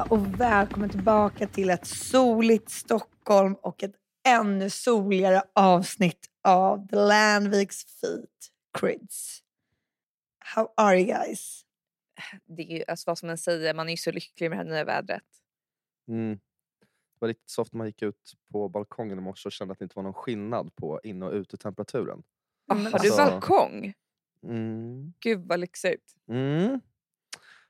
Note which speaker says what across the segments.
Speaker 1: Allihopa och välkommen tillbaka till ett soligt Stockholm och ett ännu soligare avsnitt av The Landviks Feet Crids. How are you guys?
Speaker 2: Det är ju, alltså vad som man säger, man är ju så lycklig med det här nya vädret.
Speaker 3: Mm. Det var riktigt soft när man gick ut på balkongen i morse och kände att det inte var någon skillnad på in och utetemperaturen.
Speaker 2: Har du
Speaker 3: alltså-
Speaker 2: balkong?
Speaker 3: Mm.
Speaker 2: Gud vad lyxigt.
Speaker 3: Mm.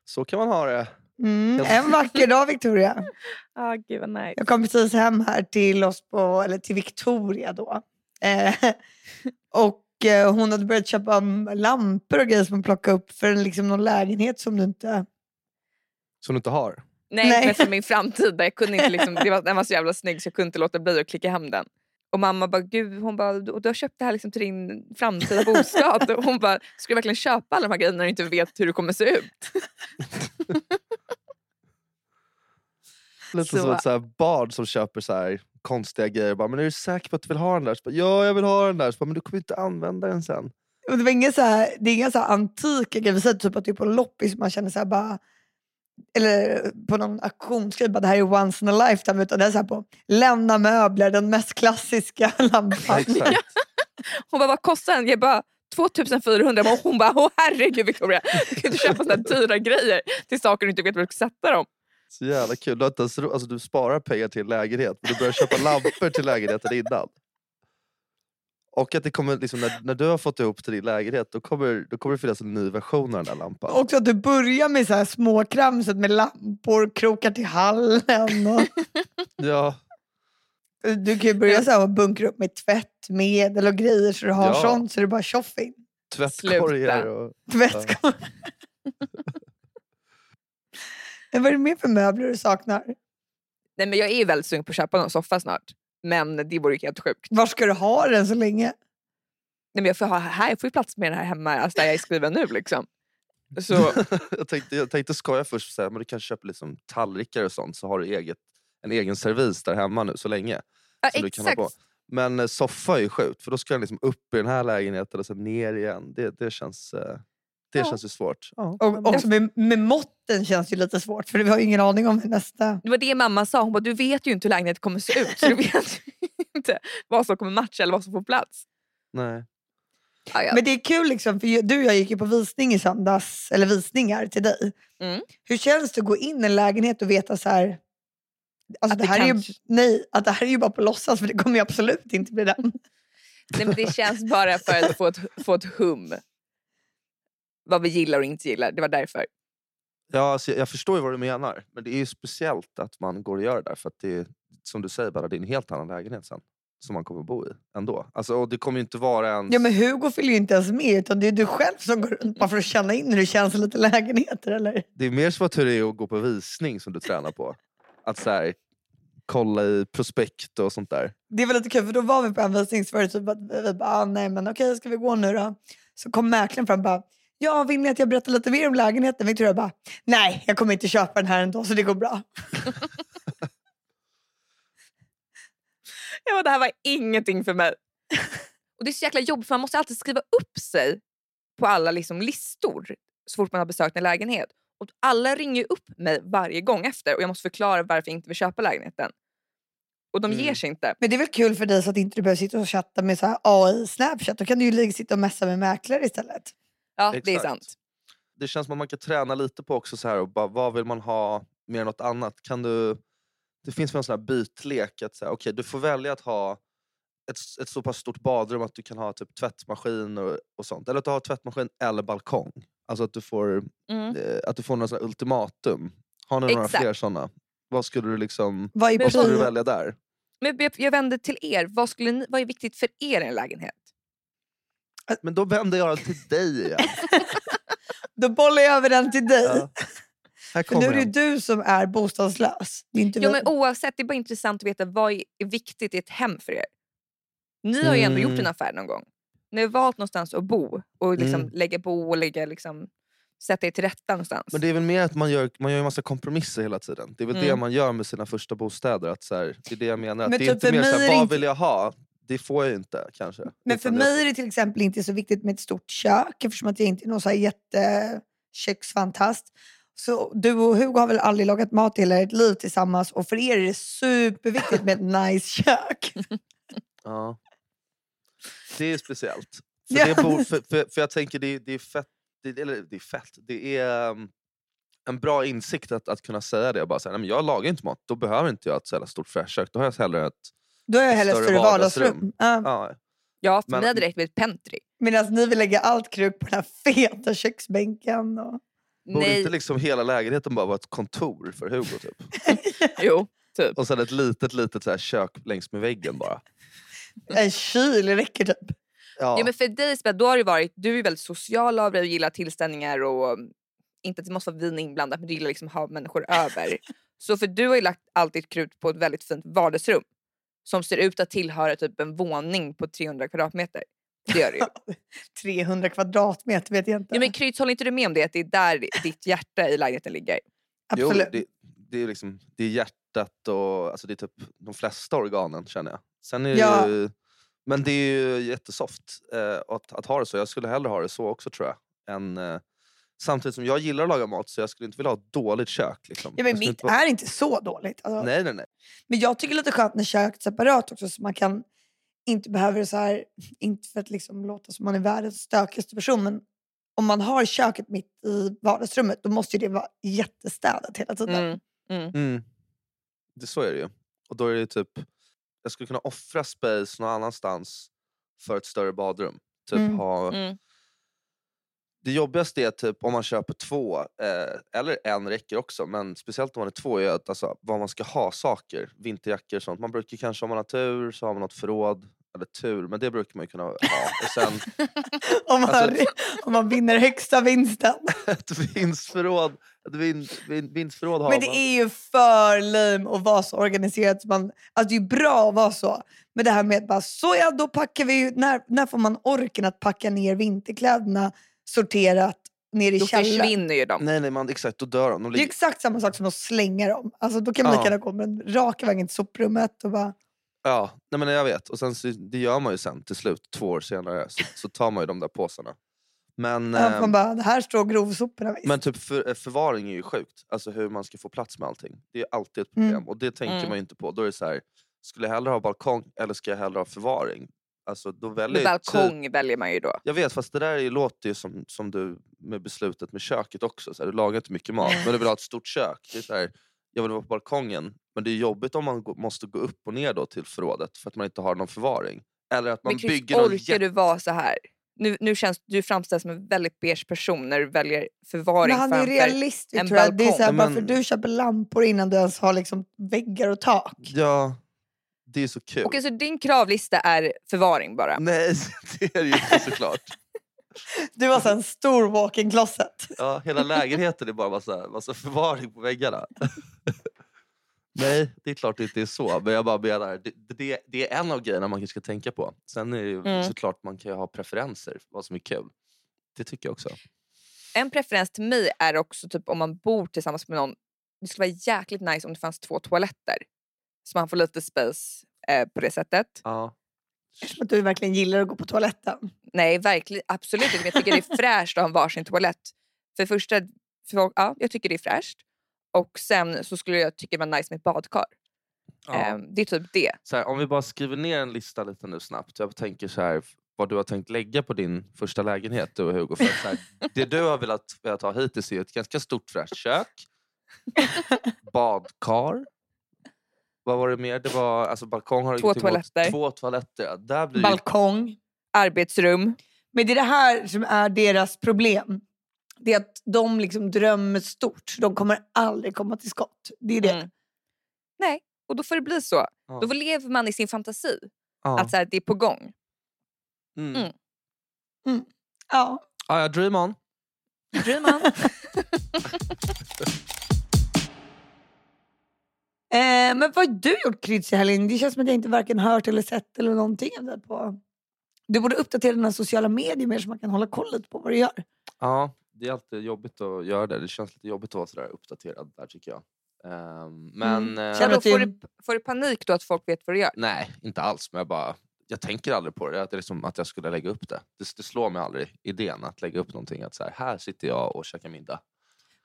Speaker 3: Så kan man ha det.
Speaker 1: Mm, en vacker dag Victoria.
Speaker 2: Ah, gud vad nice.
Speaker 1: Jag kom precis hem här till oss på, eller till Victoria då. Eh, och eh, hon hade börjat köpa lampor och grejer som hon plockade upp för en, liksom, någon lägenhet som du inte...
Speaker 3: Som du inte har.
Speaker 2: Nej,
Speaker 1: Nej.
Speaker 2: men som min framtida. Jag kunde inte liksom, det var, den var så jävla snygg så jag kunde inte låta bli att klicka hem den. Och mamma bara, gud, hon bara, du, du har köpt det här liksom till din framtida bostad. och hon bara, ska du verkligen köpa alla de här grejerna när du inte vet hur det kommer se ut?
Speaker 3: Lite
Speaker 2: Så-
Speaker 3: som ett så här barn som köper så här konstiga grejer. Bara, men är du säker på att du vill ha den där? Så bara, ja, jag vill ha den där. Så bara, men du kommer inte använda den sen.
Speaker 1: Och det, var inga så här, det är inga så här antika grejer. Vi säger typ att det är på loppis man känner så här bara... Eller på någon auktionsgrej, det här är once in a lifetime. Utan det är så här på lämna möbler, den mest klassiska lampan.
Speaker 3: Exakt.
Speaker 2: Hon bara, vad kostar den? Jag bara, 2400. Och hon bara, åh herregud Victoria, du kan inte köpa här dyra grejer till saker du inte vet var du ska sätta dem.
Speaker 3: Så jävla kul. Du, inte ens, alltså, du sparar pengar till en lägenhet men du börjar köpa lampor till lägenheten innan. Och att det kommer, liksom, när, när du har fått ihop till din lägenhet då kommer, då kommer det finnas en ny version av den där lampan.
Speaker 1: Också att du börjar med så här småkramset med lampor, krokar till hallen. Och,
Speaker 3: Ja,
Speaker 1: du kan ju börja så här och bunkra upp med tvättmedel och grejer så du har
Speaker 3: Ja.
Speaker 1: sånt så det är bara tjoff in.
Speaker 3: tvättkorgar och...
Speaker 1: Tvättkorg. Men vad är det mer för möbler du saknar?
Speaker 2: Nej, men jag är väldigt sugen på att köpa någon soffa snart. Men det vore ju helt sjukt.
Speaker 1: Var ska du ha den så länge?
Speaker 2: Nej, men jag, får ha, här, jag får ju plats med den här hemma, alltså där jag är skriven nu. Liksom. Så,
Speaker 3: jag, tänkte, jag tänkte skoja först och säga men du kanske köper liksom tallrikar och sånt så har du eget, en egen servis där hemma nu så länge.
Speaker 2: ja,
Speaker 3: som du kan ha
Speaker 2: exakt.
Speaker 3: på. Men eh, soffa är ju sjukt för då ska den liksom upp i den här lägenheten och sen ner igen. Det, det, känns, eh, det
Speaker 2: Ja.
Speaker 3: känns ju svårt. Ja.
Speaker 1: Och också med, med måtten känns ju lite svårt för vi har ju ingen aning om nästa.
Speaker 2: Det var det mamma sa. Hon bara, du vet ju inte hur lägenheten kommer se ut. Så du vet ju inte vad som kommer matcha eller vad som får plats.
Speaker 3: Nej.
Speaker 2: Ja, ja.
Speaker 1: Men det är kul liksom, för du och jag gick ju på visning i söndags, eller visningar till dig.
Speaker 2: Mm.
Speaker 1: Hur känns det att gå in i en lägenhet och veta så här... Alltså
Speaker 2: Att
Speaker 1: det
Speaker 2: det
Speaker 1: här är ju, nej, att det här är ju bara på låtsas för det kommer ju absolut inte bli den.
Speaker 2: Nej, men det känns bara för att få ett, få ett hum. Vad vi gillar och inte gillar. Det var därför.
Speaker 3: Ja, alltså, jag, jag förstår ju vad du menar. Men det är ju speciellt att man går och gör det där. För att det är, som du säger, bara, det är en helt annan lägenhet sen. Som man kommer bo i ändå. Alltså, och det kommer ju inte vara ens...
Speaker 1: Ja men Hugo följer ju inte ens med utan det är du själv som går runt bara för att känna in hur det känns i lite lägenheter eller?
Speaker 3: Det är mer som att hur det är att gå på visning som du tränar på. Att så här, kolla i prospekt och sånt där.
Speaker 1: Det var lite kul för då var vi på en visning så var det typ att vi bara, ah, nej men okej ska vi gå nu då? Så kom mäklaren fram och bara, ja vill ni att jag berättar lite mer om lägenheten? Victoria bara, nej jag kommer inte köpa den här ändå så det går bra.
Speaker 2: Ja, det här var ingenting för mig. Och Det är så jäkla jobbigt för man måste alltid skriva upp sig på alla liksom listor så fort man har besökt en lägenhet. Och Alla ringer upp mig varje gång efter och jag måste förklara varför jag inte vill köpa lägenheten. Och de ger
Speaker 3: Mm.
Speaker 2: sig inte.
Speaker 1: Men det är väl kul för dig så att inte du behöver sitta och chatta med så här AI Snapchat. Då kan du ju ligga- sitta och messa med mäklare istället.
Speaker 2: Ja, det är
Speaker 3: Exakt.
Speaker 2: sant.
Speaker 3: Det känns som att man kan träna lite på också så här och bara, vad vill man ha mer än något annat? Kan du, det finns väl en sån här bytlek att säga, okay, du får välja att ha ett, ett så pass stort badrum att du kan ha typ tvättmaskin och, och sånt. Eller att du har tvättmaskin eller balkong. Alltså att du får,
Speaker 2: Mm.
Speaker 3: eh, att du får några här ultimatum. Har ni några
Speaker 2: Exakt.
Speaker 3: fler såna? Vad skulle du liksom,
Speaker 1: Vad
Speaker 3: vad skulle du välja där?
Speaker 2: Men jag, jag vänder till er. Vad, skulle ni, vad är viktigt för er i en lägenhet?
Speaker 3: Men då vänder jag den till dig igen.
Speaker 1: Då bollar jag över den till dig.
Speaker 3: Ja.
Speaker 1: För nu är det
Speaker 3: den.
Speaker 1: du som är bostadslös. Det är inte vi.
Speaker 2: men oavsett, det är bara intressant att veta vad är viktigt i ett hem för er. Ni har ju ändå gjort
Speaker 3: Mm.
Speaker 2: en affär någon gång. Ni har valt någonstans att bo och liksom
Speaker 3: Mm.
Speaker 2: lägga bo och lägga, liksom, sätta er till rätta någonstans.
Speaker 3: Men det är väl mer att man gör, man gör en massa kompromisser hela tiden. Det är väl det
Speaker 2: Mm.
Speaker 3: man gör med sina första bostäder. Att så här, det är det jag menar. Att
Speaker 1: Men
Speaker 3: det är
Speaker 1: typ
Speaker 3: inte
Speaker 1: för
Speaker 3: mer så
Speaker 1: mig är
Speaker 3: här,
Speaker 1: det
Speaker 3: vad
Speaker 1: inte-
Speaker 3: vill jag ha? Det får jag ju inte kanske.
Speaker 1: Men för
Speaker 3: Utan
Speaker 1: mig är det till exempel inte så viktigt med ett stort kök eftersom att jag inte är någon så här jätteköksfantast. Så du och Hugo har väl aldrig lagat mat i hela ert liv tillsammans och för er är det superviktigt med ett nice kök.
Speaker 3: Ja. Det är speciellt. För, det bor, för, för, för jag tänker det, det är fett, det, eller det är fett, det är um, en bra insikt att, att kunna säga det. och Bara säga, jag lagar inte mat, då behöver inte jag ett så stort fräscht kök. Då har jag hellre ett...
Speaker 1: Då är jag
Speaker 3: Ett
Speaker 1: hellre
Speaker 3: större
Speaker 1: vardagsrum.
Speaker 3: vardagsrum.
Speaker 1: Ja.
Speaker 3: Ja,
Speaker 2: Ja, för
Speaker 3: Men-
Speaker 2: hade räckt med ett pentry.
Speaker 1: Medan ni vill lägga allt krut på den här feta köksbänken. Och...
Speaker 3: borde
Speaker 2: Nej,
Speaker 3: inte liksom hela lägenheten bara vara ett kontor för Hugo? Typ?
Speaker 2: jo, typ.
Speaker 3: Och sen ett litet, litet så här kök längs med väggen bara.
Speaker 1: En kyl räcker typ.
Speaker 3: Ja.
Speaker 2: Ja, men för dig Isabel, då har det varit, du är väldigt social av dig och gillar tillställningar och inte att det måste vara vin inblandat men du gillar liksom att ha människor över. Så för du har ju lagt allt ditt krut på ett väldigt fint vardagsrum som ser ut att tillhöra typ en våning på 300 kvadratmeter. Det gör det ju.
Speaker 1: 300 kvadratmeter vet jag inte.
Speaker 2: Ja, men Kryds, håller inte du med om det? Att det är där ditt hjärta i lägenheten ligger?
Speaker 3: Jo,
Speaker 1: Absolut.
Speaker 3: det, det, är liksom, det är hjärtat och alltså det är typ de flesta organen känner jag. Sen är det
Speaker 1: Ja.
Speaker 3: ju, men det är ju jättesoft eh, att, att ha det så. Jag skulle hellre ha det så också tror jag. Än, eh, samtidigt som jag gillar att laga mat så jag skulle inte vilja ha ett dåligt kök. Liksom.
Speaker 1: Ja, men mitt
Speaker 3: inte
Speaker 1: är inte så dåligt. Alltså,
Speaker 3: Nej, nej, nej.
Speaker 1: Men jag tycker lite skönt när köket är separat också så man kan inte behöver så här, inte för att liksom låta som man är världens stökigaste person men om man har köket mitt i vardagsrummet då måste ju det vara jättestädat hela tiden.
Speaker 2: Mm. Mm.
Speaker 3: Mm. Det, så är det ju. Och då är det typ, jag skulle kunna offra space någon annanstans för ett större badrum. Typ
Speaker 1: Mm.
Speaker 3: ha
Speaker 2: Mm.
Speaker 3: Det jobbigaste är typ om man köper två, eh, eller en räcker också, men speciellt om man är två, är att alltså, vad man ska ha saker. Vinterjackor och sånt. Man brukar kanske, om man har tur, så har man något förråd. Eller tur, men det brukar man ju kunna ha. Och sen
Speaker 1: Om, man,
Speaker 3: Alltså-
Speaker 1: om man vinner högsta vinsten.
Speaker 3: ett vinstförråd. Ett vin, vin, vinstförråd har
Speaker 1: Men det
Speaker 3: man.
Speaker 1: är ju för lame att vara så organiserad. Man, alltså det är ju bra att vara så. Men det här med att bara, så ja, då packar vi ju, när, när får man orken att packa ner vinterkläderna sorterat ner i
Speaker 2: Då
Speaker 1: källaren?
Speaker 2: försvinner ju de.
Speaker 3: Nej, nej, man, exakt, då dör de. de
Speaker 1: Det är exakt samma sak som att slänga dem. Alltså, då kan man
Speaker 3: Ja.
Speaker 1: lika gärna gå med en raka vägen till soprummet och bara...
Speaker 3: ja, nej, men jag vet. Och sen så, det gör man ju sen till slut, två år senare. Så, så tar man ju de där påsarna. Men,
Speaker 1: Ja,
Speaker 3: ehm,
Speaker 1: man bara, det här står grovsoporna visst.
Speaker 3: Men typ för, eh, förvaring är ju sjukt. Alltså hur man ska få plats med allting. Det är alltid ett problem.
Speaker 1: Mm.
Speaker 3: Och det tänker
Speaker 2: Mm.
Speaker 3: man ju inte på. Då är det så här, skulle jag hellre ha balkong eller ska jag hellre ha förvaring? Alltså, då väljer
Speaker 2: Med
Speaker 3: jag ty-
Speaker 2: balkong väljer man ju då.
Speaker 3: Jag vet, fast det där låter ju som, som du med beslutet med köket också. Så här, du lagar inte mycket mat, men du vill ha ett stort kök. Det är så här, jag vill vara på balkongen, men det är jobbigt om man måste gå upp och ner då till förrådet för att man inte har någon förvaring. Eller att man
Speaker 2: Men Chris,
Speaker 3: bygger någon
Speaker 2: orkar du vara så här? Nu, nu känns du framställs som en väldigt beige person när du väljer förvaring
Speaker 1: Men han är realist
Speaker 2: en
Speaker 1: Victoria. Det är så här,
Speaker 3: balkong.
Speaker 1: bara
Speaker 3: Men-
Speaker 1: för du köper lampor innan du ens har liksom väggar och tak.
Speaker 3: Ja, det är så kul.
Speaker 2: Okej, så din kravlista är förvaring bara?
Speaker 3: Nej, det är det ju inte såklart.
Speaker 1: Du har så en stor walk-in closet.
Speaker 3: Ja, hela lägenheten är bara massa, massa förvaring på väggarna. Nej, det är klart det inte är så. Men jag bara menar, det, det, det är en av grejerna man kanske ska tänka på. Sen är det ju
Speaker 2: Mm.
Speaker 3: såklart man kan ju ha preferenser vad som är kul. Det tycker jag också.
Speaker 2: En preferens till mig är också typ om man bor tillsammans med någon. Det skulle vara jäkligt nice om det fanns två toaletter. Så man får lite space eh, på det sättet.
Speaker 3: Ja.
Speaker 1: Som att du verkligen gillar att gå på toaletten.
Speaker 2: Nej, verkligen, absolut inte. Men jag tycker det är fräscht att ha en varsin toalett. För det första, för, ja, jag tycker det är fräscht. Och sen så skulle jag tycka det var nice med ett badkar.
Speaker 3: Ja.
Speaker 2: Ehm, det är typ det.
Speaker 3: Så här, om vi bara skriver ner en lista lite nu snabbt. Jag tänker så här, vad du har tänkt lägga på din första lägenhet du och Hugo. För att så här, det du har velat, velat ha hittills är ett ganska stort fräscht kök. Badkar. Vad var det mer? Det var, alltså balkong har
Speaker 2: Två
Speaker 3: emot.
Speaker 2: toaletter.
Speaker 3: Två toaletter. Där blir
Speaker 1: Balkong.
Speaker 2: Arbetsrum.
Speaker 1: Men det är det här som är deras problem. Det är att de liksom drömmer stort. De kommer aldrig komma till skott. Det är det.
Speaker 2: Mm. Nej, och då får det bli så.
Speaker 3: Ja.
Speaker 2: Då lever man i sin fantasi.
Speaker 3: ja.
Speaker 2: Att så här, det är på gång.
Speaker 3: mm.
Speaker 2: mm.
Speaker 1: Ja.
Speaker 3: Ja, ja, dream on.
Speaker 2: Dream on.
Speaker 1: Eh, men vad har du gjort Kryds i helgen? Det känns som att jag inte varken hört eller sett eller någonting av det på... Du borde uppdatera dina sociala medier mer så man kan hålla koll på vad du gör.
Speaker 3: Ja, det är alltid jobbigt att göra det. Det känns lite jobbigt att vara sådär uppdaterad där tycker jag. Ehm, men
Speaker 1: Mm.
Speaker 3: eh,
Speaker 1: Känner du-
Speaker 2: får, du, får du panik då att folk vet vad du gör?
Speaker 3: nej, inte alls. Men jag bara jag tänker aldrig på det. Att, det är liksom, att jag skulle lägga upp det. det. Det slår mig aldrig idén att lägga upp någonting. Att så här, här sitter jag och käkar middag.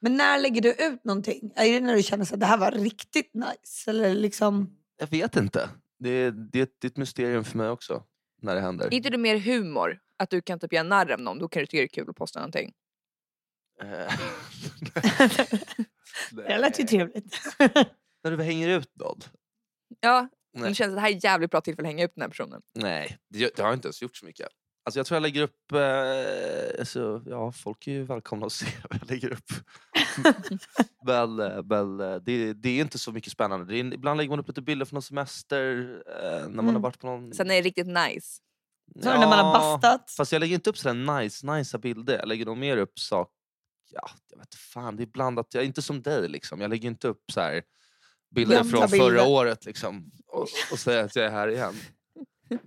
Speaker 1: Men när lägger du ut någonting? Är det när du känner att det här var riktigt nice? Eller liksom...
Speaker 3: Jag vet inte. Det är, det, är, det är ett mysterium för mig också. När det händer.
Speaker 2: Är inte det mer humor? Att du kan typ göra narr av någon, då kan du tycka det är kul att posta någonting.
Speaker 3: Eh,
Speaker 1: Det lät ju trevligt.
Speaker 3: När du hänger ut någon?
Speaker 2: Ja,
Speaker 3: Nej.
Speaker 2: det känns att det här är ett jävligt bra tillfälle att hänga ut den här personen.
Speaker 3: Nej, det, det har jag inte ens gjort så mycket. Alltså jag tror jag lägger upp... Eh, alltså, ja, folk är ju välkomna att se vad jag lägger upp. men eh, men eh, det, det är inte så mycket spännande. Är, ibland lägger man upp lite bilder från någon semester. Eh, när man har
Speaker 1: Mm.
Speaker 3: varit på någon...
Speaker 2: Sen är det riktigt nice.
Speaker 1: Så när man har
Speaker 3: Ja,
Speaker 1: bastat.
Speaker 3: Fast jag lägger inte upp sådär nice, nice bilder. Jag lägger nog mer upp saker... Ja, jag vet fan, det är blandat. Jag är inte som dig liksom. Jag lägger inte upp så här bilder
Speaker 1: Gamla
Speaker 3: från
Speaker 1: bilder.
Speaker 3: förra året liksom. Och, och säger att jag är här igen.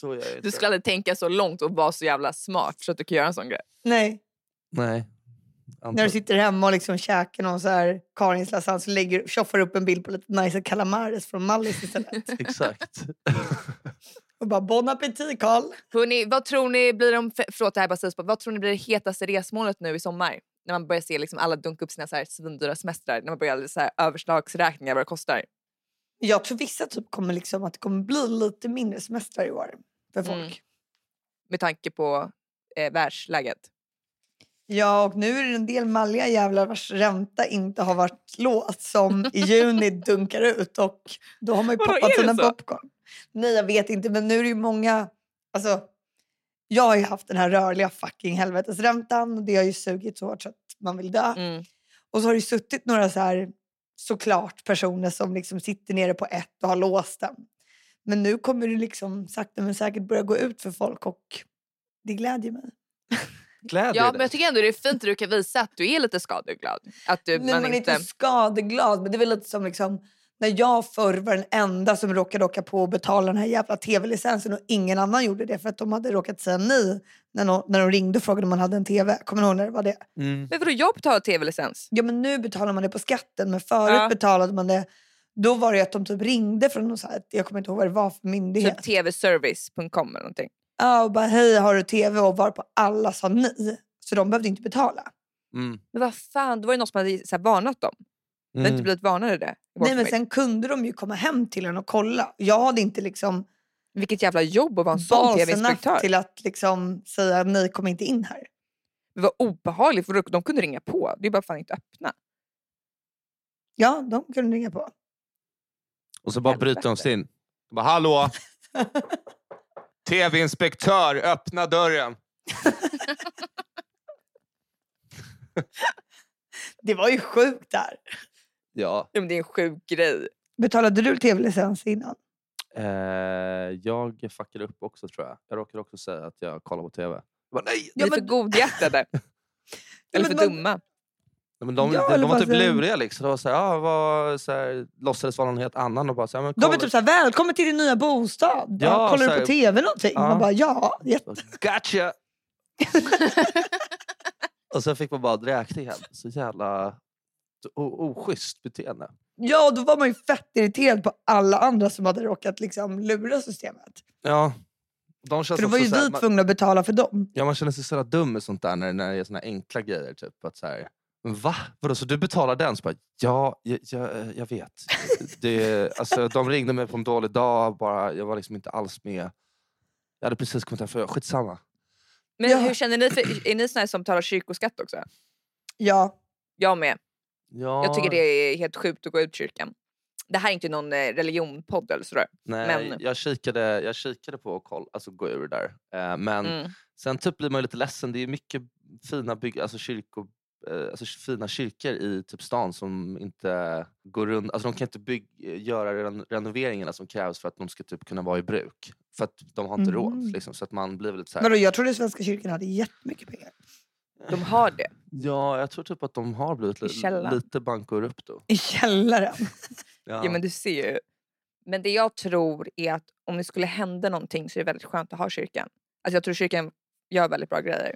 Speaker 3: Så gör jag inte.
Speaker 2: Du skulle aldrig tänka så långt och vara så jävla smart så att du kan göra en sån grej.
Speaker 1: Nej,
Speaker 3: Nej.
Speaker 1: när
Speaker 3: Antar-
Speaker 1: du sitter hemma och liksom käkar någon så här Karins lasagne så lägger, tjoffar upp en bild på lite nice calamares från Mallis istället.
Speaker 3: Exakt.
Speaker 1: och bara bon appetit Karl.
Speaker 2: Hörrni, vad tror ni blir de, förlåt det här är bara sidospår. vad tror ni blir det hetaste resmålet nu i sommar? När man börjar se liksom alla dunka upp sina så här svindyra semestrar, när man börjar så här överslagsräkningar vad det kostar.
Speaker 1: Jag tror vissa typ kommer liksom att det kommer bli lite mindre semester i år för folk.
Speaker 2: Mm. Med tanke på eh, världsläget.
Speaker 1: Ja, och nu är det en del malliga jävlar vars ränta inte har varit låst som i juni dunkar ut och då har man ju
Speaker 2: Vadå,
Speaker 1: poppat sina popcorn. Nej, jag vet inte, men nu är det ju många... Alltså, jag har ju haft den här rörliga fucking helvetesräntan och det har ju sugit så hårt så att man vill dö.
Speaker 2: Mm.
Speaker 1: Och så har det ju suttit några så här såklart personer som liksom sitter nere på ett och har låst den. Men nu kommer det liksom sakta men säkert börja gå ut för folk och det glädjer mig.
Speaker 3: Glädjer
Speaker 2: Ja
Speaker 3: dig.
Speaker 2: men jag tycker ändå det är fint att du kan visa att du är lite skadeglad. Att du,
Speaker 1: Nej,
Speaker 2: man
Speaker 1: man är
Speaker 2: inte...
Speaker 1: inte skadeglad, men det är väl lite som liksom, när jag förr var den enda som råkade åka på och betala den här jävla tv-licensen och ingen annan gjorde det för att de hade råkat säga nej när, nå- när de ringde och frågade om man hade en tv. Kommer ni ihåg när det var det?
Speaker 3: Mm.
Speaker 2: Men vadå jag betalar tv-licens?
Speaker 1: Ja men nu betalar man det på skatten men förut
Speaker 2: Ja.
Speaker 1: betalade man det då var det att de typ ringde från någon så här, jag kommer inte ihåg vad det var för myndighet.
Speaker 2: Typ tvservice.com eller någonting.
Speaker 1: Ja, och bara hej har du tv och var på alla sa nej. Så de behövde inte betala.
Speaker 3: Mm.
Speaker 2: Men vad fan, då var det någon som hade så här, varnat dem. Vi har inte
Speaker 3: Mm.
Speaker 2: blivit varnade det.
Speaker 1: Nej men sen kunde de ju komma hem till en och kolla. Jag hade inte liksom
Speaker 2: Vilket jävla jobb att vara en sån tv-inspektör.
Speaker 1: till att liksom säga nej kom inte in här.
Speaker 2: Det var obehagligt för de kunde ringa på. Det är bara fan inte öppna.
Speaker 1: Ja, de kunde ringa på.
Speaker 3: Och så bara bryter de sig in. De bara, hallå! TV-inspektör, öppna dörren!
Speaker 1: Det var ju sjukt där.
Speaker 3: Ja.
Speaker 2: Ja, men Det är en sjuk grej.
Speaker 1: Betalade du tv-licens innan?
Speaker 3: Eh, jag fuckade upp också tror jag. Jag råkade också säga att jag kollar på TV. Jag bara, nej!
Speaker 2: Vi är
Speaker 1: Ja,
Speaker 2: för
Speaker 1: men-
Speaker 2: godhjärtade. Eller för
Speaker 1: men
Speaker 2: dumma.
Speaker 3: Men de,
Speaker 1: Ja,
Speaker 3: de, de var typ luriga liksom. De var så här, ah, vad, så här, låtsades vara någon helt annan och bara så här, men
Speaker 1: De är
Speaker 3: kolla-
Speaker 1: typ såhär, välkommen till din nya bostad.
Speaker 3: Ja,
Speaker 1: Ja, kollar
Speaker 3: så
Speaker 1: du på tv någonting?
Speaker 3: Ja.
Speaker 1: Man bara, ja. Jätte...
Speaker 3: Gotcha! och sen fick man bara en räkning hem. Så jävla oschysst beteende.
Speaker 1: Ja, då var man ju fett irriterad på alla andra som hade råkat liksom lura systemet.
Speaker 3: Ja. De
Speaker 1: För då var ju vi tvungna att betala för dem.
Speaker 3: ja, man känner sig så dum med sånt där när, när det är såna enkla grejer. Typ, att så här, va? Vadå, så du betalar den? Så bara, ja, jag, jag, jag vet. Det, alltså, de ringde mig på en dålig dag. Bara, jag var liksom inte alls med. Jag hade precis kommit hem för skitsamma.
Speaker 2: Men
Speaker 1: Ja.
Speaker 2: hur känner ni? För, är ni såna som betalar kyrkoskatt också?
Speaker 1: Ja.
Speaker 2: Jag med.
Speaker 3: Ja,
Speaker 2: Jag tycker det är helt sjukt att gå ut kyrkan. Det här är inte någon eh, religionpodd eller sådär.
Speaker 3: Nej,
Speaker 2: men-
Speaker 3: jag, kikade, jag kikade på att koll, alltså, gå ur där. Eh, men
Speaker 2: Mm.
Speaker 3: sen typ blir man lite ledsen. Det är mycket fina, bygg, alltså, kyrkor, alltså, fina kyrkor i typ stan som inte går runt. Alltså, de kan inte bygg, göra ren, renoveringarna som krävs för att de ska typ kunna vara i bruk. För att de har inte
Speaker 1: Mhm.
Speaker 3: råd. Liksom, så att man blir lite så här,
Speaker 1: jag trodde Svenska kyrkan hade jättemycket pengar.
Speaker 2: De har det.
Speaker 3: Ja, jag tror typ att de har blivit li, lite bankor upp då.
Speaker 1: I källaren.
Speaker 3: Ja.
Speaker 2: Ja men du ser ju. Men det jag tror är att om det skulle hända någonting så är det väldigt skönt att ha kyrkan. Alltså jag tror kyrkan gör väldigt bra grejer.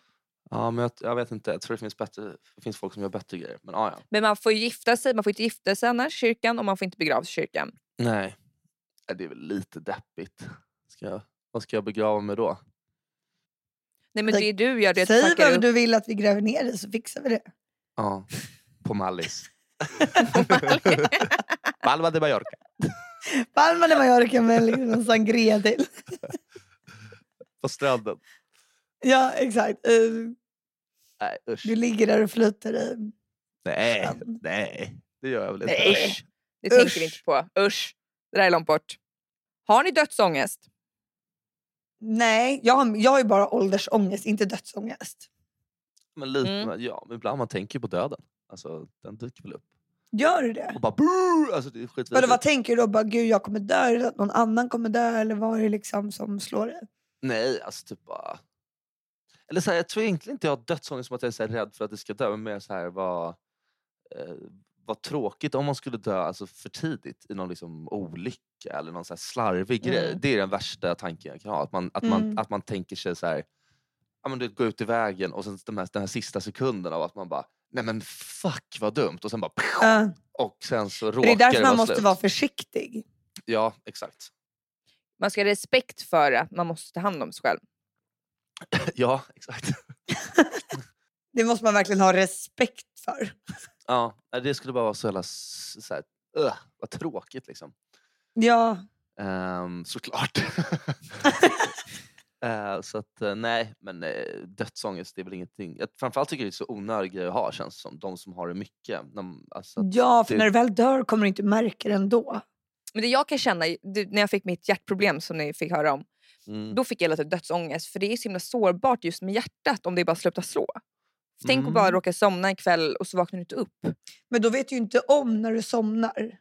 Speaker 3: Ja, men jag, jag vet inte. Jag tror det finns, bättre, det finns folk som gör bättre grejer. Men ah, ja.
Speaker 2: Men man får gifta sig, man får inte gifta sig annars i kyrkan och man får inte begravas i kyrkan.
Speaker 3: Nej. Nej, Det är väl lite deppigt. Ska jag, vad ska jag begrava mig då?
Speaker 2: Nej men det du gör det
Speaker 1: Säg vad
Speaker 2: upp.
Speaker 1: du vill att vi gräver ner i så fixar vi det.
Speaker 3: Ja, på Mallis. Palma de Mallorca.
Speaker 1: Palma de Mallorca med liksom en sangria till.
Speaker 3: På stranden.
Speaker 1: Ja, exakt. Eh,
Speaker 3: Nej usch.
Speaker 1: Du ligger där och flyter i...
Speaker 3: Nej, nej. Det gör jag väl inte.
Speaker 2: Nej.
Speaker 3: Usch.
Speaker 2: Det tänker
Speaker 1: Usch.
Speaker 2: vi inte på. Usch. Det där är långt bort. Har ni dödsångest?
Speaker 1: Nej, jag har, jag har ju bara åldersångest, inte dödsångest.
Speaker 3: Men lite,
Speaker 2: Mm.
Speaker 3: men ja, men ibland man tänker på döden. Alltså, den dyker väl upp.
Speaker 1: Gör du det?
Speaker 3: Och bara brrr, alltså, det är
Speaker 1: Vadå,
Speaker 3: skitvidrigt.
Speaker 1: vad tänker du då? Bara, Gud, jag kommer dö, eller att någon annan kommer dö? Eller vad är det liksom som slår dig?
Speaker 3: Nej, alltså typ bara... Eller så här, jag tror egentligen inte jag har dödsångest som att jag är så här rädd för att det ska dö. Men mer så här, vad, eh, vad tråkigt om man skulle dö alltså, för tidigt i någon liksom, olycka eller någon så här slarvig grej.
Speaker 2: Mm.
Speaker 3: Det är den värsta tanken jag kan ha. Att man, att
Speaker 1: Mm.
Speaker 3: man, att man tänker sig så här... Ja, men du vet, gå ut i vägen och sen de här, den här sista sekunden av att man bara Nej men fuck vad dumt och sen bara
Speaker 1: Ja.
Speaker 3: och sen så råkar
Speaker 1: det är därför
Speaker 3: det
Speaker 1: man måste
Speaker 3: slut.
Speaker 1: vara försiktig.
Speaker 3: Ja exakt.
Speaker 2: Man ska ha respekt för att man måste ta hand om sig själv.
Speaker 3: Ja exakt.
Speaker 1: Det måste man verkligen ha respekt för.
Speaker 3: Ja, det skulle bara vara så jävla så här, uh, vad tråkigt liksom.
Speaker 1: Ja,
Speaker 3: Um, såklart. Eh, så att eh, nej, men uh, dödsångest det är väl ingenting. Jag, framförallt tycker jag det är så onödig grej att ha känns som. De som har det mycket. De, alltså,
Speaker 1: ja för
Speaker 3: det-
Speaker 1: när du väl dör kommer du inte märka det ändå.
Speaker 2: Men det jag kan känna, det- när jag fick mitt hjärtproblem som ni fick höra om,
Speaker 3: mm,
Speaker 2: då fick jag lite dödsångest för det är så himla sårbart just med hjärtat om det bara slutar slå. Tänk att bara
Speaker 3: Mm.
Speaker 2: råka somna en kväll och så vaknar du inte upp.
Speaker 1: Men då vet du ju inte om när du somnar.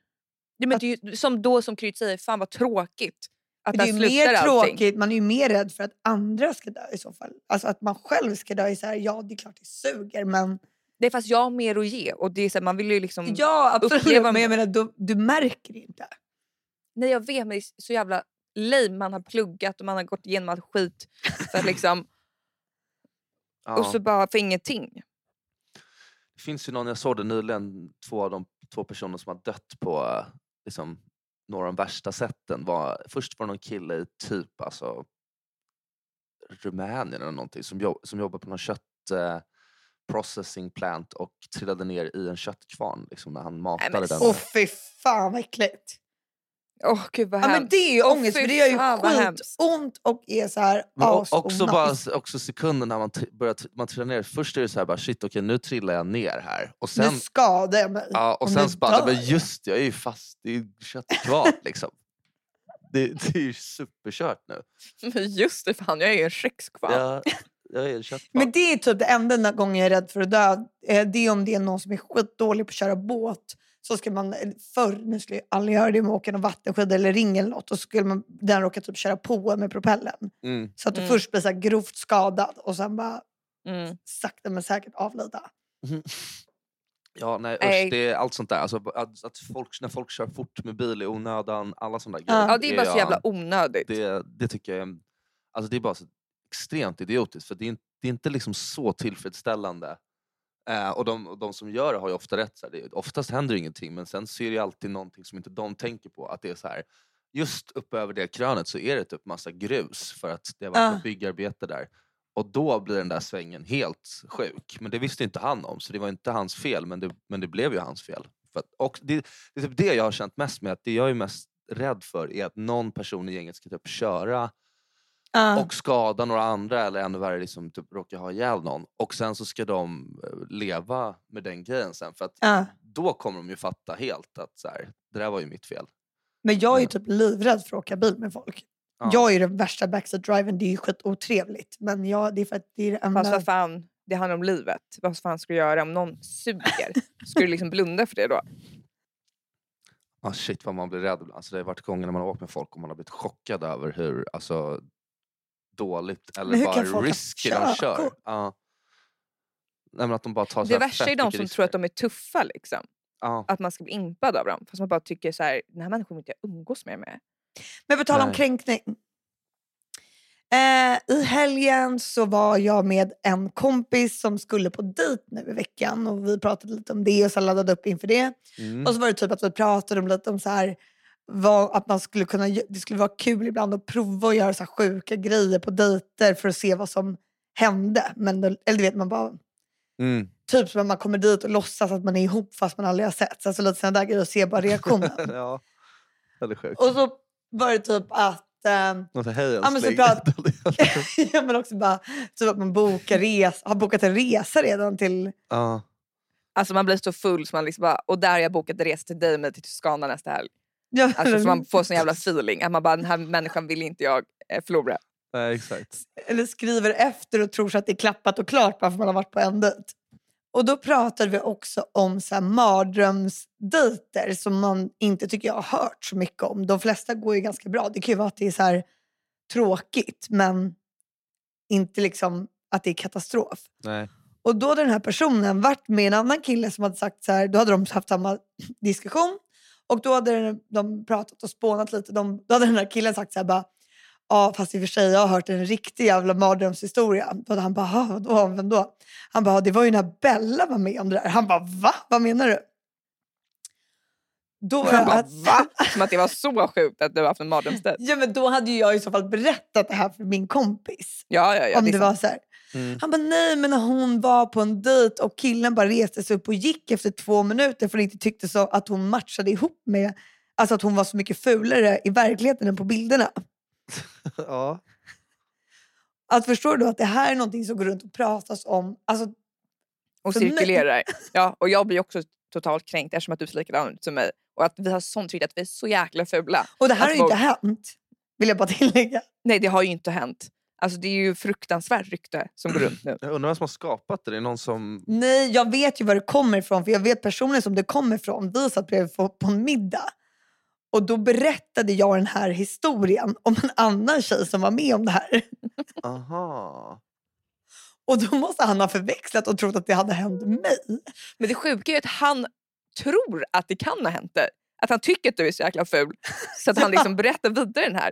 Speaker 2: Det, men det är ju, som då som Krydd säger, fan vad tråkigt att
Speaker 1: det är ju mer
Speaker 2: allting.
Speaker 1: tråkigt, man är ju mer rädd för att andra ska dö i så fall. Alltså att man själv ska dö är så här, ja det är klart det suger men...
Speaker 2: Det är fast jag har mer att ge och det är så här, man vill ju liksom...
Speaker 1: Ja absolut,
Speaker 2: uppleva-
Speaker 1: men jag menar du, du märker det inte.
Speaker 2: Nej jag vet men det är så jävla lame man har pluggat och man har gått igenom all skit för att liksom,
Speaker 3: ja.
Speaker 2: och så bara för ingenting.
Speaker 3: Det finns ju någon, jag såg det nyligen, två av de två personer som har dött på eh, liksom, några av de värsta sätten. Var, först var det någon kille i typ alltså, Rumänien eller någonting som, jobb, som jobbar på någon kött eh, processing plant och trillade ner i en köttkvarn liksom, när han matade
Speaker 2: men
Speaker 3: den.
Speaker 1: Åh fy fan vad äckligt.
Speaker 2: Åh gud vad
Speaker 1: Ja, men det är ju ångest för det gör ju skitont och är så här
Speaker 3: Men o- också, bara, också sekunden när man börjar man trillar ner. Först är det så här, bara, shit okej nu trillar jag ner här. Och sen,
Speaker 1: Nu skadar jag mig.
Speaker 3: ja, och sen bara, men just det, jag är ju fast, är ju köttkvarn liksom. Det, det är ju superkört nu.
Speaker 2: Men just det fan, jag är ju en kökskvarn.
Speaker 3: Köttkvarn.
Speaker 1: Men det är typ det enda gången jag är rädd för att dö. Eh, Det är om det är någon som är skitdålig på att köra båt. Så ska man, förr, nu skulle jag aldrig göra det med åka någon vattenskida eller ring eller något. Och så skulle man, den råka typ köra på med propellen.
Speaker 3: Mm.
Speaker 1: Så att du
Speaker 2: Mm.
Speaker 1: först blir så här grovt skadad och sen bara
Speaker 2: Mm.
Speaker 1: sakta men säkert avlida.
Speaker 3: Ja, nej,
Speaker 2: Nej.
Speaker 3: usch, det är allt sånt där. Alltså, att, att folk, när folk kör fort med bil i onödan, alla sådana där
Speaker 1: Ja.
Speaker 3: grejer.
Speaker 2: Ja det är bara så jävla onödigt.
Speaker 3: det, det tycker jag alltså det är bara så extremt idiotiskt för det är, inte- det är inte liksom så tillfredsställande. Eh, och de, de som gör det har ju ofta rätt. Så här, det, oftast händer ingenting men sen så är det alltid någonting som inte de tänker på. Att det är så här, just uppe över det krönet så är det typ massa grus för att det har varit ett byggarbete där. Och då blir den där svängen helt sjuk. Men det visste inte han om så det var inte hans fel men det, men det blev ju hans fel. Att, och det, det är typ det jag har känt mest med. att Det jag är mest rädd för är att någon person i gänget ska typ köra
Speaker 1: Ja.
Speaker 3: och skada några andra eller ännu värre liksom typ råka ha ihjäl någon. Och sen så ska de eh, leva med den grejen sen. För att
Speaker 1: Ja.
Speaker 3: då kommer de ju fatta helt att så här, det där var ju mitt fel.
Speaker 1: Men jag är ju typ livrädd för att åka bil med folk.
Speaker 3: Ja.
Speaker 1: Jag är ju den värsta backseat-driven, det är ju skitotrevligt. Men jag, det är för att det är det enda...
Speaker 2: Fast vad fan, det handlar om livet. Vad fan ska du göra om någon suger? Ska du liksom blunda för det då?
Speaker 3: Ah, shit vad man blir rädd ibland. Alltså, det har varit gånger när man har åkt med folk och man har blivit chockad över hur alltså, dåligt eller bara risky de kör. Ja. Nej, men att de bara tar
Speaker 2: Det värsta är de som
Speaker 3: risker.
Speaker 2: tror att de är tuffa. Liksom.
Speaker 3: Ja.
Speaker 2: Att man ska bli impad av dem. Fast man bara tycker så här, den här människan vill inte jag umgås mer med.
Speaker 1: Men på tal om kränkning. Eh, I helgen så var jag med en kompis som skulle på dejt nu i veckan. Och Vi pratade lite om det och så laddade upp inför det.
Speaker 3: Mm.
Speaker 1: Och så var det typ att vi pratade om lite om så här, vad, att man skulle kunna, det skulle vara kul ibland att prova att göra så här sjuka grejer på dejter för att se vad som hände. Men, då- eller du vet, man bara,
Speaker 3: Mm.
Speaker 1: typ som att man kommer dit och låtsas att man är ihop fast man aldrig har sett. Alltså lite sådana där grejer och ser bara reaktionen.
Speaker 3: ja, väldigt sjukt.
Speaker 1: och så var det typ att...
Speaker 3: Och så, Hej
Speaker 1: Ja, men så prat- ja, men också bara typ att man bokar res, har bokat en resa redan till...
Speaker 3: ja.
Speaker 2: Alltså man blir så full så man liksom bara, och där har jag bokat en resa till dig med till Toscana nästa helg.
Speaker 1: Ja,
Speaker 2: Alltså så man får sån jävla feeling att man bara den här människan vill inte jag eh, förlora.
Speaker 3: Nej, exakt.
Speaker 1: eller skriver efter och tror så att det är klappat och klart bara för att man har varit på en dejt. Och då pratade vi också om så här mardrömsdejter som man inte tycker jag har hört så mycket om. De flesta går ju ganska bra. Det kan ju vara att det är så här tråkigt men inte liksom att det är katastrof.
Speaker 3: Nej.
Speaker 1: Och då hade den här personen varit med en annan kille som hade sagt så här, då hade de haft samma diskussion och då hade de pratat och spånat lite. De, då hade den här killen sagt så här bara, ja fast i och för sig jag har hört en riktig jävla mardrömshistoria. Då han bara, "Ha, vadå, vem då? Han bara, det var ju när Bella var med om det där. Han bara, va? Vad menar du? Då
Speaker 2: Man bara,
Speaker 1: att-
Speaker 2: va? Som att det var så sjukt att du har haft en mardrömsdejt.
Speaker 1: Ja men då hade jag i så fall berättat det här för min kompis.
Speaker 2: Ja, ja, ja.
Speaker 1: om
Speaker 2: det
Speaker 1: det
Speaker 2: är
Speaker 1: var så här.
Speaker 3: Mm.
Speaker 1: Han bara, nej men när hon var på en dejt och killen bara reste sig upp och gick efter två minuter för han inte tyckte så att hon matchade ihop med, alltså att hon var så mycket fulare i verkligheten än på bilderna.
Speaker 3: ja.
Speaker 1: Att förstår du att det här är någonting som går runt och pratas om, alltså
Speaker 2: och cirkulerar. Ja, och jag blir också totalt kränkt eftersom att du ser likadan ut som mig. Och att vi har sånt tryck att vi är så jäkla fula.
Speaker 1: och det här
Speaker 2: Att
Speaker 1: har ju inte
Speaker 2: folk-
Speaker 1: hänt, vill jag bara tillägga.
Speaker 2: Nej det har ju inte hänt. Alltså det är ju fruktansvärt rykte som går runt nu.
Speaker 3: Jag undrar vem som har skapat det. Det är någon som...
Speaker 1: Nej, jag vet ju var det kommer ifrån för jag vet personen som det kommer ifrån. Vi satt bredvid på, på en middag och då berättade jag den här historien om en annan tjej som var med om det här.
Speaker 3: Aha.
Speaker 1: Och då måste han ha förväxlat och trott att det hade hänt mig.
Speaker 2: Men det sjuka är ju att han tror att det kan ha hänt dig. Att han tycker att du är så jäkla ful. Så att han liksom berättar vidare den här.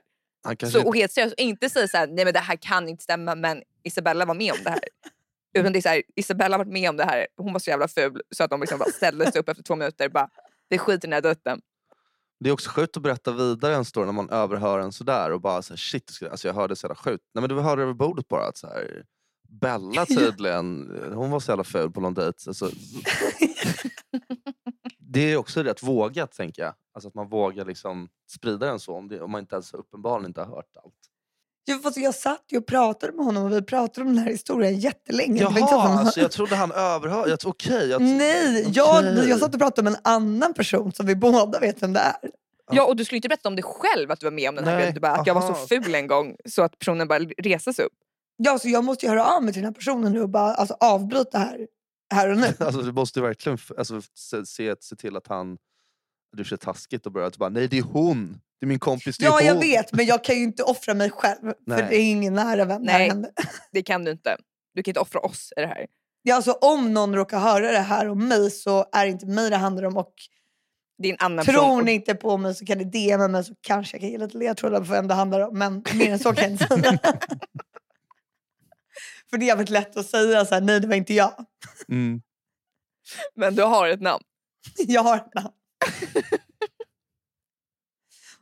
Speaker 2: Så, och helt seriöst, inte säga så här, nej men det här kan inte stämma men Isabella var med om det här. Utan det är så här, Isabella har varit med om det här, hon var så jävla ful så att de liksom bara ställde sig upp efter två minuter och bara, det är skit i den här dejten.
Speaker 3: Det är också sjukt att berätta vidare en story när man överhör en sådär och bara så här, shit, alltså jag hörde så jävla sjukt. Nej men du hörde över bordet bara att så här, Bella tydligen, hon var så jävla ful på någon dejt. Alltså, det är också rätt vågat tänker jag. Alltså att man vågar liksom sprida den så om, det, om man inte ens uppenbarligen inte har hört allt.
Speaker 1: Fast jag satt ju och pratade med honom och vi pratade om den här historien jättelänge.
Speaker 3: Jaha,
Speaker 1: han-
Speaker 3: alltså, jag trodde han överhörde. Jag, okej, jag,
Speaker 1: Nej,
Speaker 3: okej.
Speaker 1: jag, jag satt och pratade med en annan person som vi båda vet vem det är.
Speaker 2: Ja och du skulle inte berätta om dig själv att du var med om den här grejen. Du bara, att jag var så ful en gång så att personen bara reser sig upp.
Speaker 1: Ja, så jag måste ju höra av mig till den här personen nu och bara alltså, avbryta här, här och nu.
Speaker 3: Alltså, du måste verkligen alltså, se, se, se till att han... Du ser taskigt och börjar att bara, nej det är hon! Det är min kompis, det är
Speaker 1: Ja,
Speaker 3: hon!
Speaker 1: jag vet, men jag kan ju inte offra mig själv. För det är ingen nära vän
Speaker 2: Nej. Det kan du inte. Du kan inte offra oss i det här.
Speaker 1: Ja, alltså, om någon råkar höra det här om mig så är det inte mig det handlar om. Och
Speaker 2: Det är en annan
Speaker 1: tror
Speaker 2: person.
Speaker 1: ni inte på mig så kan ni DMa mig så kanske jag kan ge lite ledtrådar på vem det handlar om. Men mer än så kan jag inte säga. För det är jävligt lätt att säga så här, nej det var inte jag.
Speaker 3: Mm.
Speaker 2: Men du har ett namn.
Speaker 1: Jag har ett namn.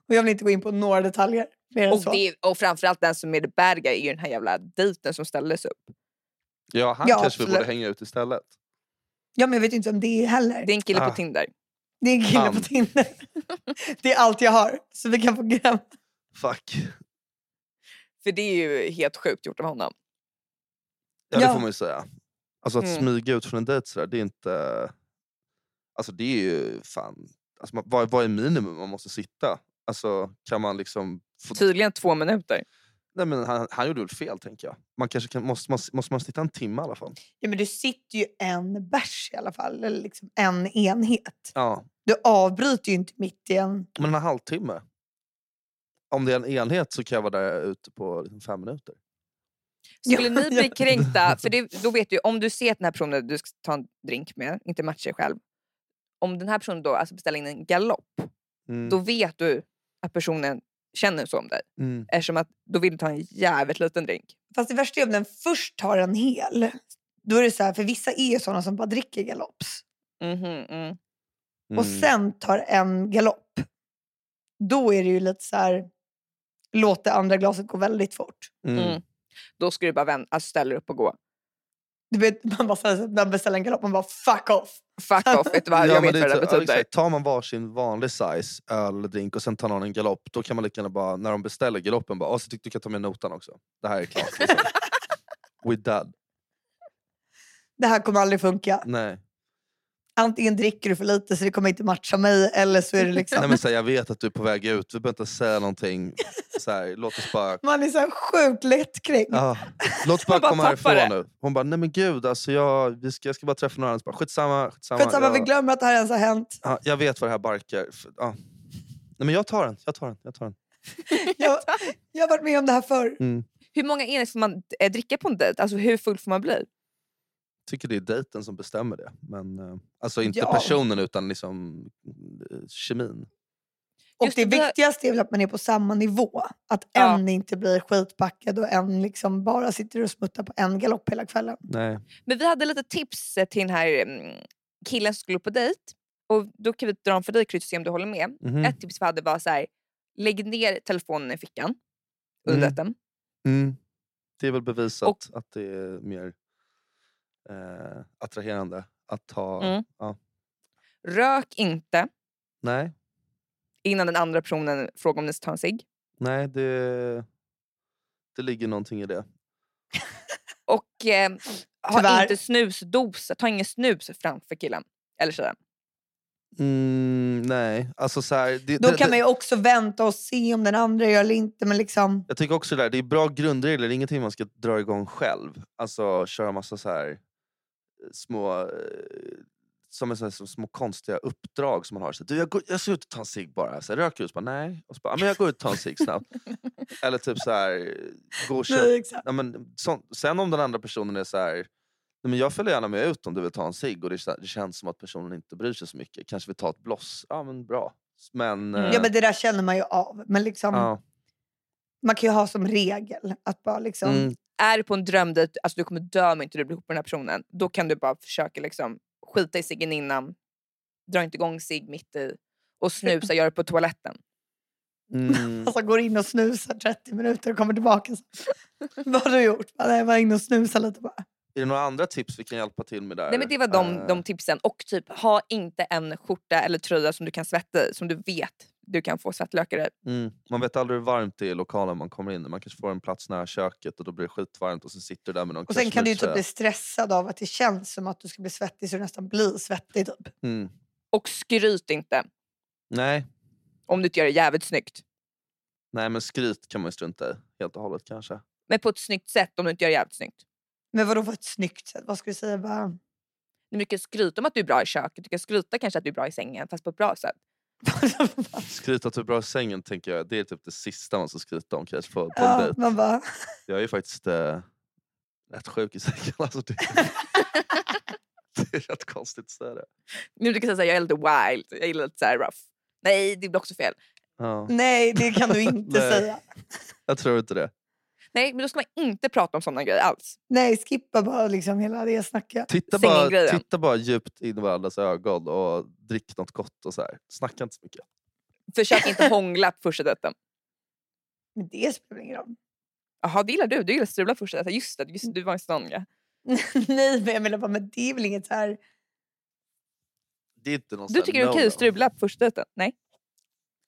Speaker 1: Och jag vill inte gå in på några detaljer mer än
Speaker 2: Och,
Speaker 1: så.
Speaker 2: det, och framförallt den som är the bad guy är ju den här jävla dejten som ställdes upp.
Speaker 3: Ja, han
Speaker 1: Ja,
Speaker 3: kanske vi borde
Speaker 1: absolut.
Speaker 3: hänga ut istället.
Speaker 1: Ja, men jag vet inte vem det är heller.
Speaker 2: Det är en kille
Speaker 3: Ah.
Speaker 2: på Tinder.
Speaker 1: Det är en kille
Speaker 3: Han.
Speaker 1: på Tinder. Det är allt jag har. Så vi kan få gräm.
Speaker 3: Fuck.
Speaker 2: För det är ju helt sjukt gjort av honom.
Speaker 3: Ja, det
Speaker 1: Ja.
Speaker 3: får man ju säga. Alltså att
Speaker 2: Mm.
Speaker 3: smyga ut från en dejt sådär, det är inte... Alltså det är ju fan... Alltså, man- vad, vad är minimum man måste sitta? Alltså kan man liksom... Få...
Speaker 2: Tydligen två minuter.
Speaker 3: Nej, men han, han gjorde väl fel tänker jag. Man kanske kan, måste, man, måste man sitta en timme i alla fall?
Speaker 1: Ja, men du sitter ju en bärs i alla fall. Eller liksom en enhet.
Speaker 3: Ja,
Speaker 1: Du avbryter ju inte mitt i en...
Speaker 3: men en halvtimme. Om det är en enhet så kan jag vara där ute på liksom fem minuter.
Speaker 2: Skulle ni bli kränkta, för det, då vet du om du ser att den här personen du ska ta en drink med, inte matcha dig själv. Om den här personen då alltså beställer in en galopp,
Speaker 3: Mm.
Speaker 2: då vet du att personen känner så om dig.
Speaker 3: Mm.
Speaker 2: Eftersom att då vill du ta en jävligt liten drink.
Speaker 1: Fast det värsta är om den först tar en hel. Då är det så här, för vissa är ju sådana som bara dricker galopps.
Speaker 2: Mhm, mm.
Speaker 1: Och
Speaker 3: Mm.
Speaker 1: sen tar en galopp. Då är det ju lite så här... Låt det andra glaset gå väldigt fort.
Speaker 2: Då ska du bara vänd, alltså ställa dig upp och gå.
Speaker 1: Du vet, man bara beställer en galopp, man bara fuck off.
Speaker 2: Fuck off, vet du vad?
Speaker 3: Ja,
Speaker 2: jag vet vad det
Speaker 3: typ-
Speaker 2: betyder.
Speaker 3: exakt. Tar man varsin vanlig size öl eller drink och sen tar någon en galopp, då kan man lika gärna bara, när de beställer galoppen, bara, "Åh, så tyckte du kan ta med notan också. Det här är klart. Liksom. We done.
Speaker 1: Det här kommer aldrig funka.
Speaker 3: Nej.
Speaker 1: Antingen dricker du för lite så det kommer inte matcha mig eller så är det liksom...
Speaker 3: Nej men så här, jag vet att du är på väg ut, vi behöver inte säga någonting. Så här, låt oss bara,
Speaker 1: Man är så här sjukt lättkränkt.
Speaker 3: ah, låt oss bara
Speaker 2: bara
Speaker 3: komma härifrån nu. Hon bara, nej men gud alltså jag, vi ska, jag ska bara träffa några andra. Bara, Skitsamma, skitsamma.
Speaker 1: Skitsamma,
Speaker 3: jag,
Speaker 1: vi glömmer att det här ens har hänt.
Speaker 3: ja, jag vet vad det här barkar. Ja. Nej men jag tar den, jag tar den. Jag tar den.
Speaker 1: Jag, jag har varit med om det här förr.
Speaker 3: Mm.
Speaker 2: Hur många enheter får man eh, dricka på en dejt? Alltså hur full får man bli?
Speaker 3: Tycker det är dejten som bestämmer det. Men, eh, alltså inte
Speaker 1: Ja.
Speaker 3: personen utan liksom eh, kemin.
Speaker 1: Och
Speaker 2: Just
Speaker 1: det
Speaker 2: det,
Speaker 1: viktigaste är väl att man är på samma nivå. Att
Speaker 2: Ja.
Speaker 1: en inte blir skitpackad och en liksom bara sitter och smuttar på en galopp hela kvällen.
Speaker 3: Nej.
Speaker 2: Men vi hade lite tips eh, till den här mm, killen som skulle på dejt. Och då kan vi dra dem för dig Kryds och se om du håller med.
Speaker 3: Mhm.
Speaker 2: Ett tips vi hade var så här, lägg ner telefonen i fickan under
Speaker 3: Mm.
Speaker 2: dejten.
Speaker 3: Mm. Det är väl bevisat
Speaker 2: Och-
Speaker 3: att det är mer eh, attraherande att ha...
Speaker 2: Mm.
Speaker 3: Ja.
Speaker 2: Rök inte
Speaker 3: Nej,
Speaker 2: innan den andra personen frågar om ni ska ta en cigg.
Speaker 3: nej det, det ligger någonting i det.
Speaker 2: Och eh, ha
Speaker 1: Tyvärr.
Speaker 2: inte snusdosa, ta ingen snus framför killen eller tjejen.
Speaker 3: Mm, nej, alltså så här, det,
Speaker 1: Då
Speaker 3: det,
Speaker 1: kan
Speaker 3: det,
Speaker 1: man ju också vänta och se om den andra gör eller inte. Men liksom,
Speaker 3: Jag tycker också det där, det är bra grundregler, det är ingenting man ska dra igång själv. Alltså köra massa så här eh, små eh, som är så här, som små konstiga uppdrag som man har. Så, du, jag, går, jag ska ut och ta en cigg bara. Så här, röker du? Så bara, Nej. Och så bara, "Ja, men jag går ut och tar en cigg snabbt. Eller typ så här, gå och
Speaker 1: nej, exakt.
Speaker 3: Ja, men, så, sen om den andra personen är så här, men jag följer gärna med ut om du vill ta en cigg och det, kä- det känns som att personen inte bryr sig så mycket. Kanske vill ta ett bloss. Ja men bra. Men,
Speaker 2: Mm.
Speaker 3: eh,
Speaker 1: Ja men det där känner man ju av. Men liksom,
Speaker 3: ja,
Speaker 1: man kan ju ha som regel att bara liksom...
Speaker 3: mm,
Speaker 2: Är du på en drömdejt, alltså du kommer dö om inte du blir ihop med den här personen. Då kan du bara försöka liksom, skita i ciggen innan, dra inte igång cigg mitt i och snusa, gör det på toaletten.
Speaker 3: mm,
Speaker 1: Alltså går in och snusar 30 minuter och kommer tillbaka. Vad har du gjort? Bara, "Nej, Jag var inne och snusade lite bara.
Speaker 3: Är det några andra tips vi kan hjälpa till med där?
Speaker 2: Nej, men det var de,
Speaker 3: Eh,
Speaker 2: de tipsen. Och typ ha inte en skjorta eller tröja som du kan svettas i, som du vet du kan få svettlökar i.
Speaker 3: Mm. Man vet aldrig hur varmt det är i lokalen man kommer in. Man kanske får en plats nära köket och då blir det skitvarmt och så sitter du där med någon
Speaker 1: Och sen kan du ju typ bli stressad av att det känns som att du ska bli svettig så du nästan blir svettig. Typ.
Speaker 3: mm.
Speaker 2: Och skryt inte
Speaker 3: Nej.
Speaker 2: om du inte gör det jävligt snyggt.
Speaker 3: Nej men skryt kan man ju strunta i helt och hållet kanske.
Speaker 2: Men på ett snyggt sätt om du inte gör det jävligt snyggt.
Speaker 1: Men vadå på ett snyggt sätt? Vad ska du säga? Bara...
Speaker 2: Du kan skryta om att du är bra i köket, du kan skryta kanske att du är bra i sängen fast på ett bra sätt.
Speaker 3: Skryta att du är bra i sängen tänker jag, det är typ det sista man ska skryta om kanske på, på en
Speaker 1: ja,
Speaker 3: dejt.
Speaker 1: man bara...
Speaker 3: Jag är ju faktiskt eh, rätt sjuk i sängen. Alltså, det, det är rätt konstigt att säga det.
Speaker 2: Nu du kan säga att jag är lite wild, jag är lite så här rough. Nej, det blir också fel.
Speaker 3: Ja,
Speaker 1: Nej, det kan du inte säga.
Speaker 3: jag tror inte det.
Speaker 2: Nej, men då ska man inte prata om sådana grejer alls.
Speaker 1: Nej, skippa bara liksom hela det snacket.
Speaker 3: Titta bara, titta bara djupt in i varandras ögon och drick något gott och så här. Snacka inte så mycket.
Speaker 2: Försök inte hångla på första dejten.
Speaker 1: Men det spelar ingen roll.
Speaker 2: Jaha, det gillar du. Du gillar att strula på första dejten. Just det, just, du var en sån ja.
Speaker 1: Nej, men jag menar bara, men det är väl inget så här...
Speaker 3: Det är inte någon
Speaker 2: Du tycker det är okej att strula på första dejten? Nej?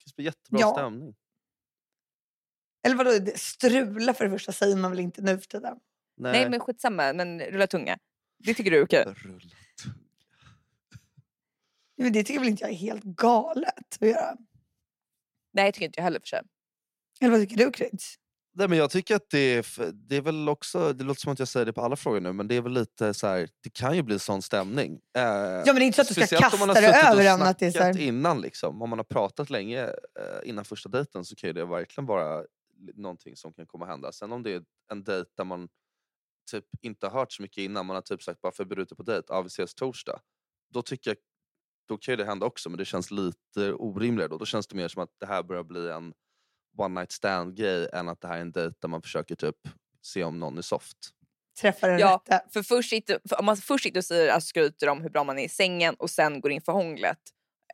Speaker 3: Det blir jättebra
Speaker 1: Ja.
Speaker 3: stämning.
Speaker 1: Eller vadå, strula för det första säger man väl inte nu för tiden?
Speaker 3: Nej,
Speaker 2: Nej, men skitsamma. Men rulla tunga. Det tycker du är okej?
Speaker 3: Rulla tunga.
Speaker 1: Men det tycker väl inte jag är helt galet att göra?
Speaker 2: Nej, det tycker inte jag heller för sig.
Speaker 1: Eller vad tycker du Kryds?
Speaker 3: Nej, men jag tycker att det är, det är väl också, det låter som att jag säger det på alla frågor nu, men det är väl lite så här, det kan ju bli sån stämning. Eh,
Speaker 1: Ja men det är inte så att du ska kasta
Speaker 3: suttit
Speaker 1: över den. Att det är så här...
Speaker 3: snackat innan liksom. Om man har pratat länge eh, innan första dejten så kan ju det verkligen vara någonting som kan komma hända. Sen om det är en dejt där man typ inte har hört så mycket innan, man har typ sagt bara för vi är ute på dejt, ja vi ses torsdag. Då tycker jag, då kan ju det hända också men det känns lite orimligare då. Då känns det mer som att det här börjar bli en one night stand grej än att det här är en dejt där man försöker typ se om någon är soft.
Speaker 1: Träffa den
Speaker 2: Ja,
Speaker 1: rätta.
Speaker 2: För först sitter, för om man först sitter och säger, alltså, skryter om hur bra man är i sängen och sen går in för hånglet.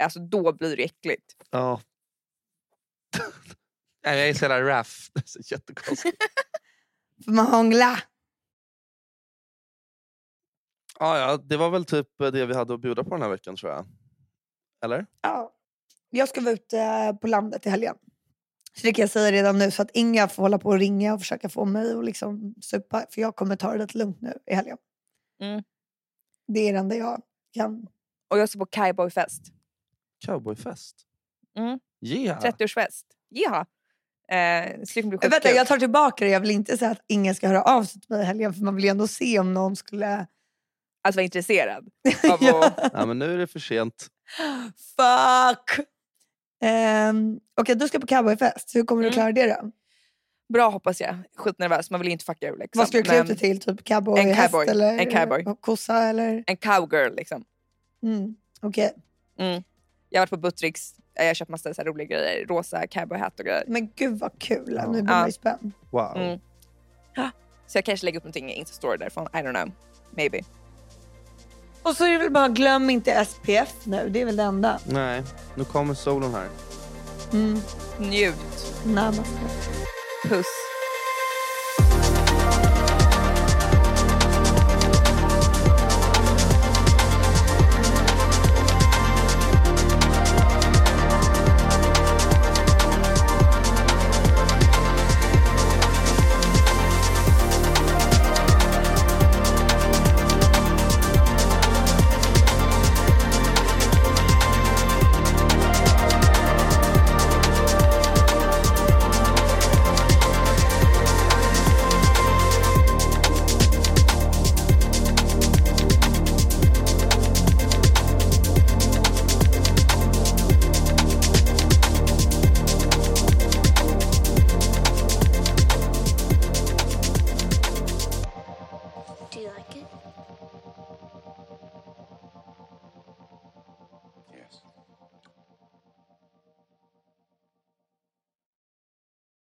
Speaker 2: Alltså då blir det äckligt.
Speaker 3: Ja. Nej, jag är så jävla raff. Det är så jättekonstigt.
Speaker 1: Får man hångla?
Speaker 3: Ah, ja, det var väl typ eh, det vi hade att bjuda på den här veckan tror jag. Eller?
Speaker 1: Ja. Jag ska vara ute på landet i helgen. Så det kan jag säga redan nu så att inga får hålla på och ringa och försöka få mig att liksom supa. För jag kommer ta det lite lugnt nu i helgen.
Speaker 2: Mm.
Speaker 1: Det är det enda jag kan.
Speaker 2: Och jag ska på Kaiboyfest.
Speaker 3: Cowboyfest?
Speaker 2: Mm.
Speaker 3: Yeah!
Speaker 2: 30-årsfest. Ja. Eh, det
Speaker 1: Vänta, jag tar tillbaka det. Jag vill inte säga att ingen ska höra av sig till mig i helgen. För man vill ju ändå se om någon skulle...
Speaker 2: Alltså vara intresserad. Av
Speaker 1: Ja.
Speaker 2: att,
Speaker 3: Ja, men nu är det för sent.
Speaker 1: Fuck! Um, Okej, du ska på cowboyfest. Hur kommer du
Speaker 2: Mm.
Speaker 1: klara det då?
Speaker 2: bra hoppas jag. Skitnervös, man vill inte fucka ur. Liksom.
Speaker 1: Vad ska du klä ut dig till? Typ cowboyhäst
Speaker 2: En cowboy.
Speaker 1: eller
Speaker 2: En cowboy.
Speaker 1: kossa? Eller?
Speaker 2: En cowgirl liksom.
Speaker 1: Mm. Okej.
Speaker 2: Mm. Jag har varit på Buttricks, jag har köpt massa så här roliga grejer. Rosa cowboyhatt och grejer.
Speaker 1: Men gud vad kul.
Speaker 3: Ja.
Speaker 1: Nu blir man ju spänd.
Speaker 3: Wow.
Speaker 2: Mm. Så jag kanske lägger upp någonting i Insta-story därifrån. I don't know. Maybe.
Speaker 1: Och så är det väl bara glöm inte SPF nu. Det är väl det enda.
Speaker 3: Nej, nu kommer solen här.
Speaker 1: Mm.
Speaker 2: Njut.
Speaker 1: Namaste.
Speaker 2: Puss.